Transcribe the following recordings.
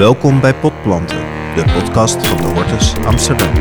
Welkom bij Potplanten, de podcast van de Hortus Amsterdam.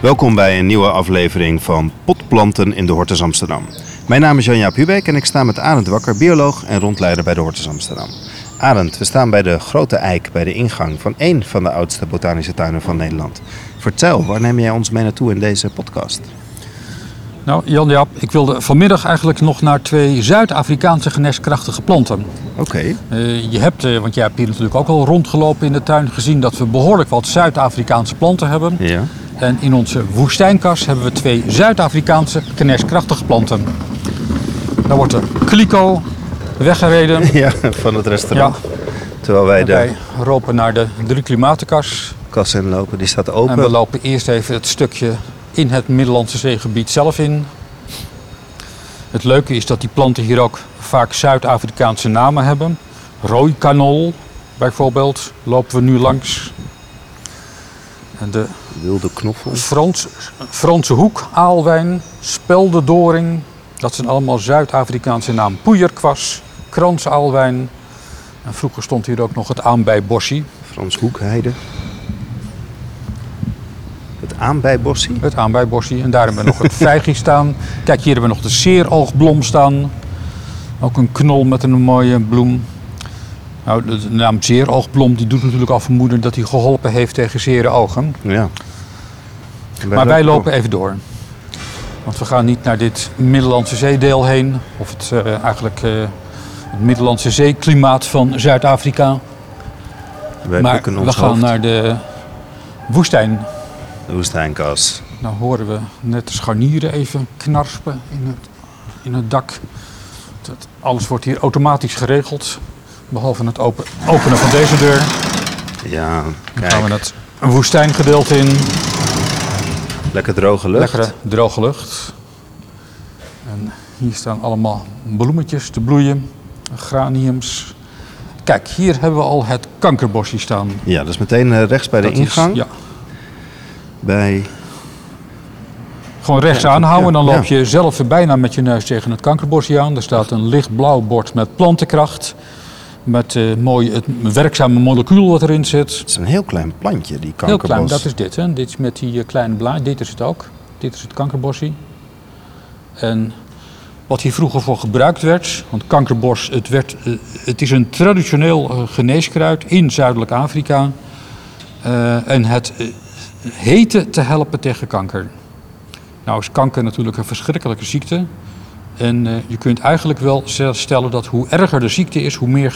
Welkom bij een nieuwe aflevering van Potplanten in de Hortus Amsterdam. Mijn naam is Janja Pubeek en ik sta met Arend Wakker, bioloog en rondleider bij de Hortus Amsterdam. Arend, we staan bij de Grote Eik bij de ingang van één van de oudste botanische tuinen van Nederland. Vertel, waar neem jij ons mee naartoe in deze podcast? Nou, Jan Jaap, ik wilde vanmiddag eigenlijk nog naar twee Zuid-Afrikaanse geneeskrachtige planten. Oké. Uh, je hebt, uh, want jij hebt hier natuurlijk ook al rondgelopen in de tuin, gezien dat we behoorlijk wat Zuid-Afrikaanse planten hebben. Ja. En in onze woestijnkas hebben we twee Zuid-Afrikaanse geneeskrachtige planten. Dan wordt de kliko weggereden. Ja, van het restaurant. Ja. Terwijl wij de Wij lopen naar de drie klimatenkas. kas inlopen, die staat open. En we lopen eerst even het stukje in het Middellandse zeegebied zelf in. Het leuke is dat die planten hier ook vaak Zuid-Afrikaanse namen hebben. Rooikanol bijvoorbeeld lopen we nu langs. En de Wilde knoffel. Frans, Franse hoek, aalwijn, speldendoring. Dat zijn allemaal Zuid-Afrikaanse namen. Poeierkwas, kransaalwijn. En vroeger stond hier ook nog het aanbijbossie. Frans Hoekheide. Het aanbijbossie. Het aanbijbossie. En daar hebben we nog het vijgie staan. Kijk, hier hebben we nog de seeroogblom staan. Ook een knol met een mooie bloem. Nou, de naam zeeroogblom die doet natuurlijk al vermoeden dat hij geholpen heeft tegen zere ogen. Ja. Maar wij lopen even door. Want we gaan niet naar dit Middellandse zeedeel heen. Of het eh, eigenlijk eh, het Middellandse zeeklimaat van Zuid-Afrika. Maar we gaan naar de woestijn. Woestijnkas. Nou horen we net de scharnieren even knarspen in het, in het dak. Dat, alles wordt hier automatisch geregeld. Behalve het open, openen van deze deur. Ja, Dan gaan we het woestijngedeelte in. Lekker droge lucht. Lekkere droge lucht. En hier staan allemaal bloemetjes te bloeien. Graniums. Kijk, hier hebben we al het kankerbosje staan. Ja, dat is meteen eh, rechts bij de Dat is- ingang. ja, Bij... gewoon rechts aanhouden en dan loop je zelf bijna met je neus tegen het kankerbosje aan. Er staat een lichtblauw bord met plantenkracht. Met eh mooi het werkzame molecuul wat erin zit. Het is een heel klein plantje, die Heel kankerbos. klein, dat is dit. Hè? Dit is met die eh, kleine blaad. Dit is het ook. Dit is het kankerbosje. En wat hier vroeger voor gebruikt werd, want kankerbos, het, werd, eh, het is een traditioneel geneeskruid in Zuidelijk Afrika. En het heette te helpen tegen kanker. Nou is kanker natuurlijk een verschrikkelijke ziekte. En eh, je kunt eigenlijk wel stellen dat hoe erger de ziekte is, hoe meer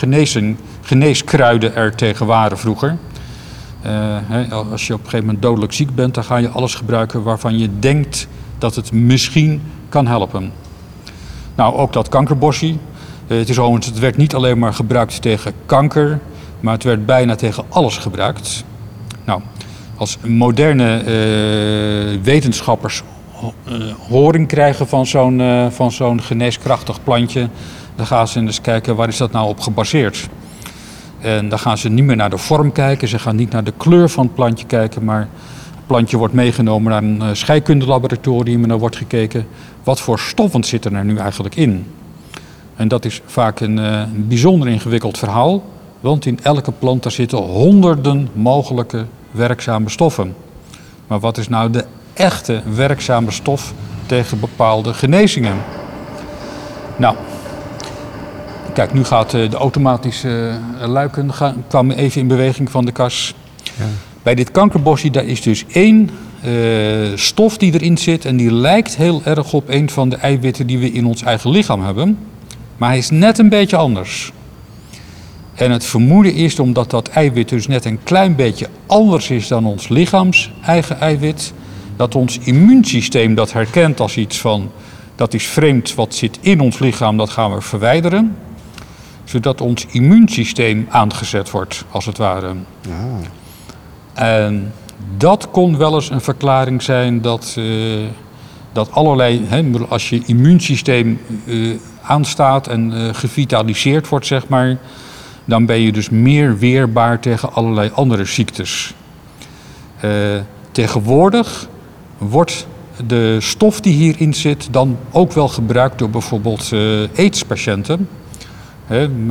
geneeskruiden er tegen waren vroeger. Eh, als je op een gegeven moment dodelijk ziek bent, dan ga je alles gebruiken waarvan je denkt dat het misschien kan helpen. Nou, ook dat kankerbosje. Eh, het, is het werd niet alleen maar gebruikt tegen kanker, maar het werd bijna tegen alles gebruikt. Nou, als moderne eh, wetenschappers eh, horing krijgen van zo'n eh, van zo'n geneeskrachtig plantje, dan gaan ze eens kijken waar is dat nou op gebaseerd. En dan gaan ze niet meer naar de vorm kijken, ze gaan niet naar de kleur van het plantje kijken, maar het plantje wordt meegenomen naar een scheikundelaboratorium en dan wordt gekeken wat voor stoffen zitten er nu eigenlijk in. En dat is vaak een, een bijzonder ingewikkeld verhaal, want in elke plant daar zitten honderden mogelijke werkzame stoffen. Maar wat is nou de echte werkzame stof tegen bepaalde genezingen? Nou, kijk, nu gaat eh, de automatische eh, luiken gaan, kwamen even in beweging van de kas. Bij dit kankerbosje daar is dus één eh, stof die erin zit en die lijkt heel erg op een van de eiwitten die we in ons eigen lichaam hebben. Maar hij is net een beetje anders. En het vermoeden is omdat dat eiwit dus net een klein beetje anders is dan ons lichaams eigen eiwit, dat ons immuunsysteem dat herkent als iets van dat is vreemd wat zit in ons lichaam, dat gaan we verwijderen, zodat ons immuunsysteem aangezet wordt, als het ware. En dat kon wel eens een verklaring zijn dat, eh, dat allerlei, hè, als je immuunsysteem eh, aanstaat en eh, gevitaliseerd wordt, zeg maar, dan ben je dus meer weerbaar tegen allerlei andere ziektes. Eh, tegenwoordig wordt de stof die hierin zit dan ook wel gebruikt door bijvoorbeeld eh AIDS-patiënten.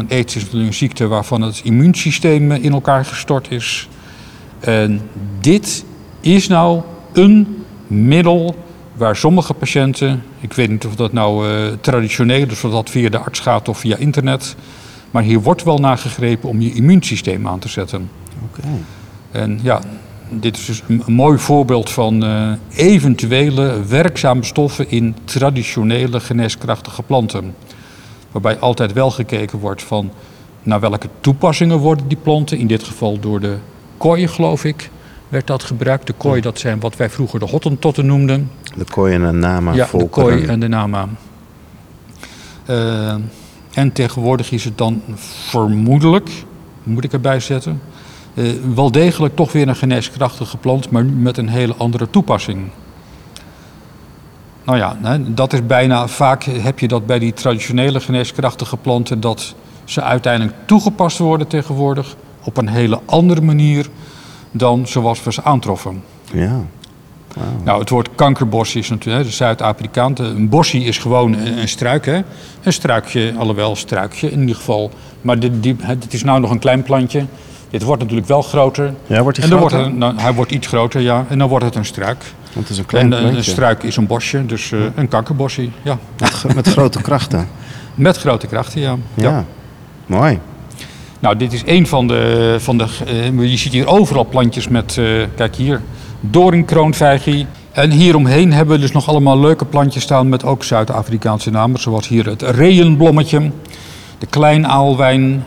Aids is natuurlijk een ziekte waarvan het immuunsysteem in elkaar gestort is. En dit is nou een middel waar sommige patiënten, ik weet niet of dat nou uh, traditioneel is, of dat via de arts gaat of via internet, maar hier wordt wel nagegrepen om je immuunsysteem aan te zetten. Oké. En ja, dit is dus een, mooi voorbeeld van uh, eventuele werkzame stoffen in traditionele geneeskrachtige planten. Waarbij altijd wel gekeken wordt van naar welke toepassingen worden die planten. In dit geval door de kooi, geloof ik, werd dat gebruikt. De kooi, dat zijn wat wij vroeger de hottentotten noemden. De kooi en de nama Ja, de kooi en de nama. Uh, en tegenwoordig is het dan vermoedelijk, moet ik erbij zetten, uh, wel degelijk toch weer een geneeskrachtige plant, maar met een hele andere toepassing. Nou ja, dat is bijna, vaak heb je dat bij die traditionele geneeskrachtige planten, dat ze uiteindelijk toegepast worden tegenwoordig op een hele andere manier dan zoals we ze aantroffen. Ja. Wow. Nou, het woord kankerbos is natuurlijk, de Zuid-Afrikaan. Een bossie is gewoon een struik, hè? Een struikje, alhoewel struikje in ieder geval. Maar dit, die, het is nou nog een klein plantje. Dit wordt natuurlijk wel groter. Ja, wordt hij en dan groter? Wordt het, nou, hij wordt iets groter, ja. En dan wordt het een struik. Want het is een klein en plantje. een struik is een bosje, dus uh, een kankerbossie, ja. Met, met grote krachten. Met grote krachten, ja. ja. ja. Mooi. Nou, dit is een van de. Van de uh, je ziet hier overal plantjes met. Uh, kijk hier. Doornkroonvijgie. En hieromheen hebben we dus nog allemaal leuke plantjes staan met ook Zuid-Afrikaanse namen. Zoals hier het reënblommetje. De kleinaalwijn.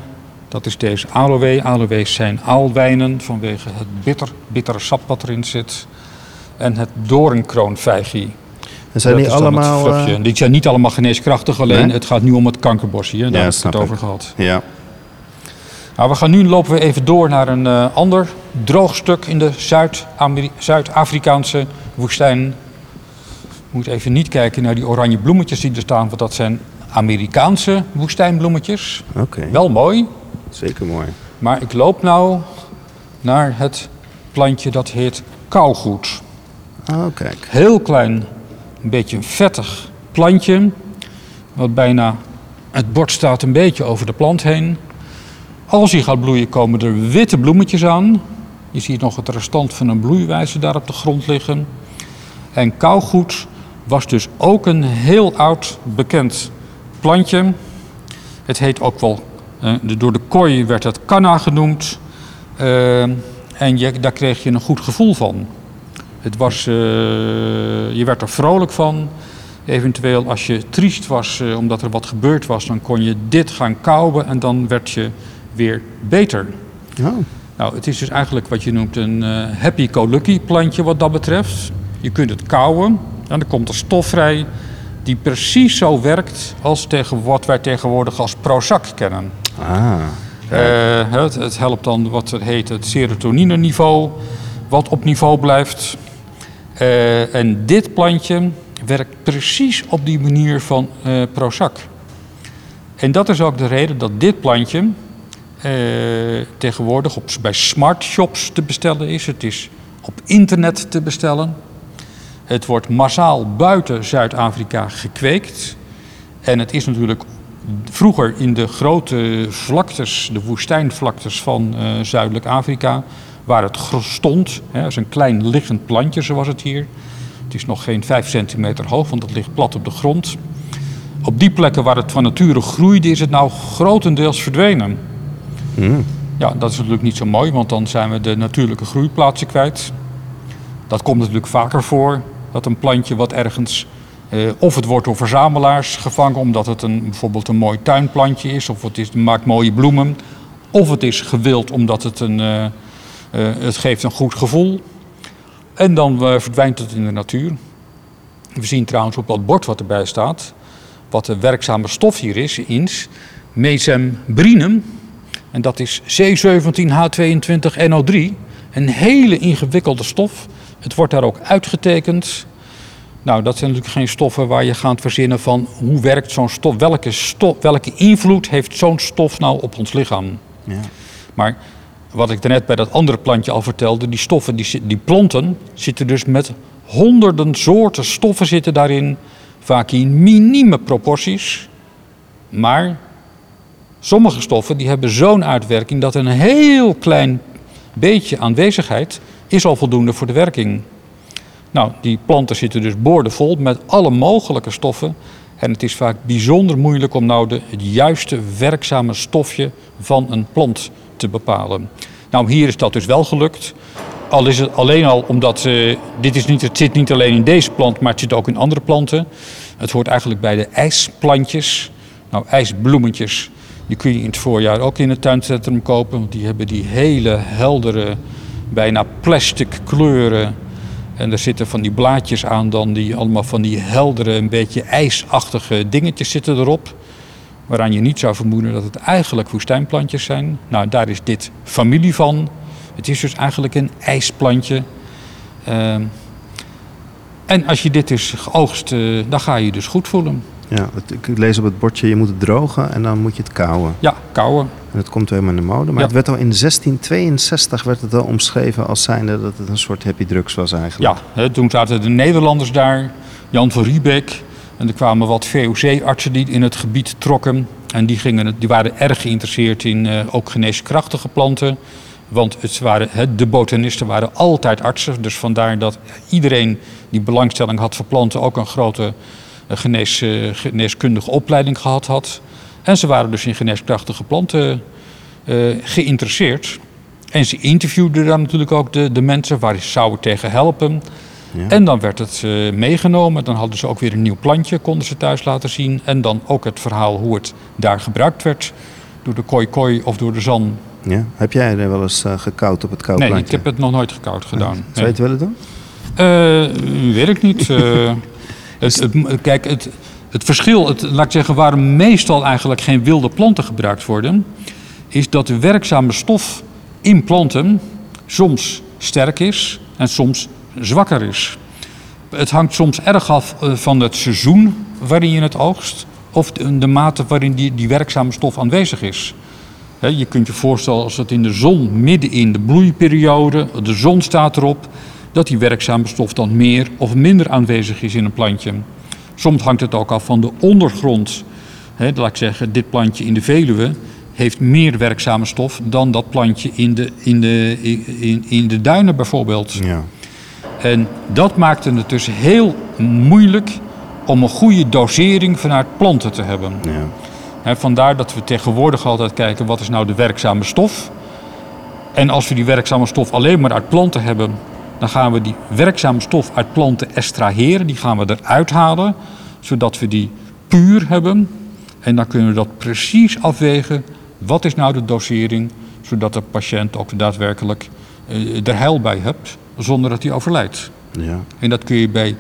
Dat is deze aloe. Aloe's zijn aalwijnen vanwege het bitter, bittere sap wat erin zit. En het doornkroonvijgie. En zijn die allemaal... Uh... Die zijn niet allemaal geneeskrachtig, alleen nee? het gaat nu om het kankerbosje. Daar ja, heb ik het ik. over gehad. Ja. Nou, we gaan nu lopen we even door naar een uh, ander droog stuk in de Zuid-Afrikaanse woestijn. Je moet even niet kijken naar die oranje bloemetjes die er staan, want dat zijn Amerikaanse woestijnbloemetjes. Oké. Okay. Wel mooi. Zeker mooi. Maar ik loop nou naar het plantje dat heet kauwgoed. Oh, kijk. Heel klein, een beetje een vettig plantje. Wat bijna, het bord staat een beetje over de plant heen. Als hij gaat bloeien komen er witte bloemetjes aan. Je ziet nog het restant van een bloeiwijzer daar op de grond liggen. En kauwgoed was dus ook een heel oud bekend plantje. Het heet ook wel, uh, door de kooi werd het kanna genoemd. Uh, en je, daar kreeg je een goed gevoel van. Het was, uh, je werd er vrolijk van. Eventueel als je triest was omdat er wat gebeurd was, dan kon je dit gaan kauwen en dan werd je weer beter. Oh. Nou, het is dus eigenlijk wat je noemt een uh, happy-go-lucky plantje wat dat betreft. Je kunt het kauwen en dan komt er stof vrij die precies zo werkt als tegen wat wij tegenwoordig als Prozac kennen. Ah. Uh, het, het, helpt dan wat het heet het serotonine-niveau, wat op niveau blijft. Uh, en dit plantje werkt precies op die manier van uh, Prozac. En dat is ook de reden dat dit plantje uh, tegenwoordig op, bij smart shops te bestellen is. Het is op internet te bestellen. Het wordt massaal buiten Zuid-Afrika gekweekt. En het is natuurlijk vroeger in de grote vlaktes, de woestijnvlaktes van uh, Zuidelijk Afrika, waar het stond, hè, als een klein liggend plantje zoals het hier. Het is nog geen vijf centimeter hoog, want het ligt plat op de grond. Op die plekken waar het van nature groeide, is het nou grotendeels verdwenen. Ja, dat is natuurlijk niet zo mooi, want dan zijn we de natuurlijke groeiplaatsen kwijt. Dat komt natuurlijk vaker voor, dat een plantje wat ergens... Uh, of het wordt door verzamelaars gevangen omdat het een, bijvoorbeeld een mooi tuinplantje is... of het is, maakt mooie bloemen. Of het is gewild omdat het, een, uh, uh, het geeft een goed gevoel. En dan uh, verdwijnt het in de natuur. We zien trouwens op dat bord wat erbij staat... wat de werkzame stof hier is, ins, mesembrinum... En dat is C17H22NO3. Een hele ingewikkelde stof. Het wordt daar ook uitgetekend. Nou, dat zijn natuurlijk geen stoffen waar je gaat verzinnen van hoe werkt zo'n stof, welke, stof, welke invloed heeft zo'n stof nou op ons lichaam. Ja. Maar wat ik daarnet bij dat andere plantje al vertelde, die stoffen, die, die planten zitten dus met honderden soorten stoffen zitten daarin, vaak in minieme proporties. Maar Sommige stoffen die hebben zo'n uitwerking dat een heel klein beetje aanwezigheid is al voldoende voor de werking. Nou, die planten zitten dus boordevol met alle mogelijke stoffen. En het is vaak bijzonder moeilijk om nou de, het juiste werkzame stofje van een plant te bepalen. Nou, hier is dat dus wel gelukt. Al is het alleen al omdat uh, dit is niet, het zit niet alleen in deze plant, maar het zit ook in andere planten. Het hoort eigenlijk bij de ijsplantjes. Nou, ijsbloemetjes, die kun je in het voorjaar ook in het tuincentrum kopen. Want die hebben die hele heldere, bijna plastic kleuren. En er zitten van die blaadjes aan dan, die allemaal van die heldere, een beetje ijsachtige dingetjes zitten erop. Waaraan je niet zou vermoeden dat het eigenlijk woestijnplantjes zijn. Nou, daar is dit familie van. Het is dus eigenlijk een ijsplantje. Uh, en als je dit is geoogst, uh, dan ga je je dus goed voelen. Ja, ik lees op het bordje, je moet het drogen en dan moet je het kouwen. Ja, kouwen. En het komt helemaal in de mode. Maar Ja. het werd al in 1662 werd het al omschreven als zijnde dat het een soort happy drugs was eigenlijk. Ja, hè, toen zaten de Nederlanders daar, Jan van Riebeek. En er kwamen wat VOC-artsen die in het gebied trokken. En die, gingen, die waren erg geïnteresseerd in eh, ook geneeskrachtige planten. Want het waren, hè, de botanisten waren altijd artsen. Dus vandaar dat iedereen die belangstelling had voor planten ook een grote genees, eh, geneeskundige opleiding gehad had. En ze waren dus in geneeskrachtige planten eh, geïnteresseerd. En ze interviewden dan natuurlijk ook de, de mensen waar ze zouden tegen helpen. Ja. En dan werd het eh, meegenomen. Dan hadden ze ook weer een nieuw plantje, konden ze thuis laten zien. En dan ook het verhaal hoe het daar gebruikt werd. Door de koi koi of door de zan. Ja? Heb jij er wel eens gekoud op het Nee, koudplantje? ik heb het nog nooit gekoud gedaan. Zou je Nee. het willen doen? Weet ik niet. Het- kijk, het, het verschil, het, laat ik zeggen, waarom meestal eigenlijk geen wilde planten gebruikt worden, is dat de werkzame stof in planten soms sterk is en soms zwakker is. Het hangt soms erg af eh, van het seizoen waarin je het oogst, of de, de mate waarin die, die werkzame stof aanwezig is. Je kunt je voorstellen als het in de zon, midden in de bloeiperiode, de zon staat erop, dat die werkzame stof dan meer of minder aanwezig is in een plantje. Soms hangt het ook af van de ondergrond. Hè, laat ik zeggen, dit plantje in de Veluwe heeft meer werkzame stof dan dat plantje in de, in de, in, in de duinen bijvoorbeeld. Ja. En dat maakte het dus heel moeilijk om een goede dosering vanuit planten te hebben. ja. Vandaar dat we tegenwoordig altijd kijken wat is nou de werkzame stof. En als we die werkzame stof alleen maar uit planten hebben, dan gaan we die werkzame stof uit planten extraheren. Die gaan we eruit halen, zodat we die puur hebben. En dan kunnen we dat precies afwegen. Wat is nou de dosering, zodat de patiënt ook daadwerkelijk eh, er heil bij hebt, zonder dat hij overlijdt. Ja. En dat kun je bij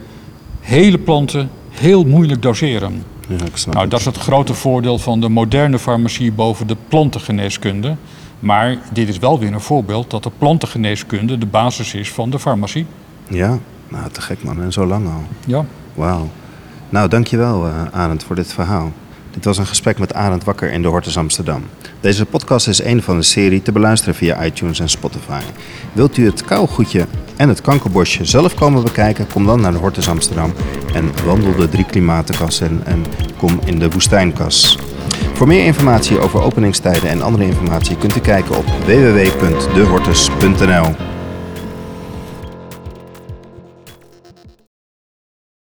hele planten heel moeilijk doseren. ja, ik snap Nou, dat is het grote voordeel van de moderne farmacie boven de plantengeneeskunde. Maar dit is wel weer een voorbeeld dat de plantengeneeskunde de basis is van de farmacie. Ja, nou te gek man. En zo lang al. Ja. Wauw. Nou, dankjewel uh, Arend voor dit verhaal. Dit was een gesprek met Arend Wakker in de Hortus Amsterdam. Deze podcast is een van de serie te beluisteren via iTunes en Spotify. Wilt u het kauwgoedje en het kankerbosje zelf komen bekijken? Kom dan naar de Hortus Amsterdam en wandel de drie klimatenkassen en kom in de woestijnkas. Voor meer informatie over openingstijden en andere informatie kunt u kijken op www.dehortus.nl.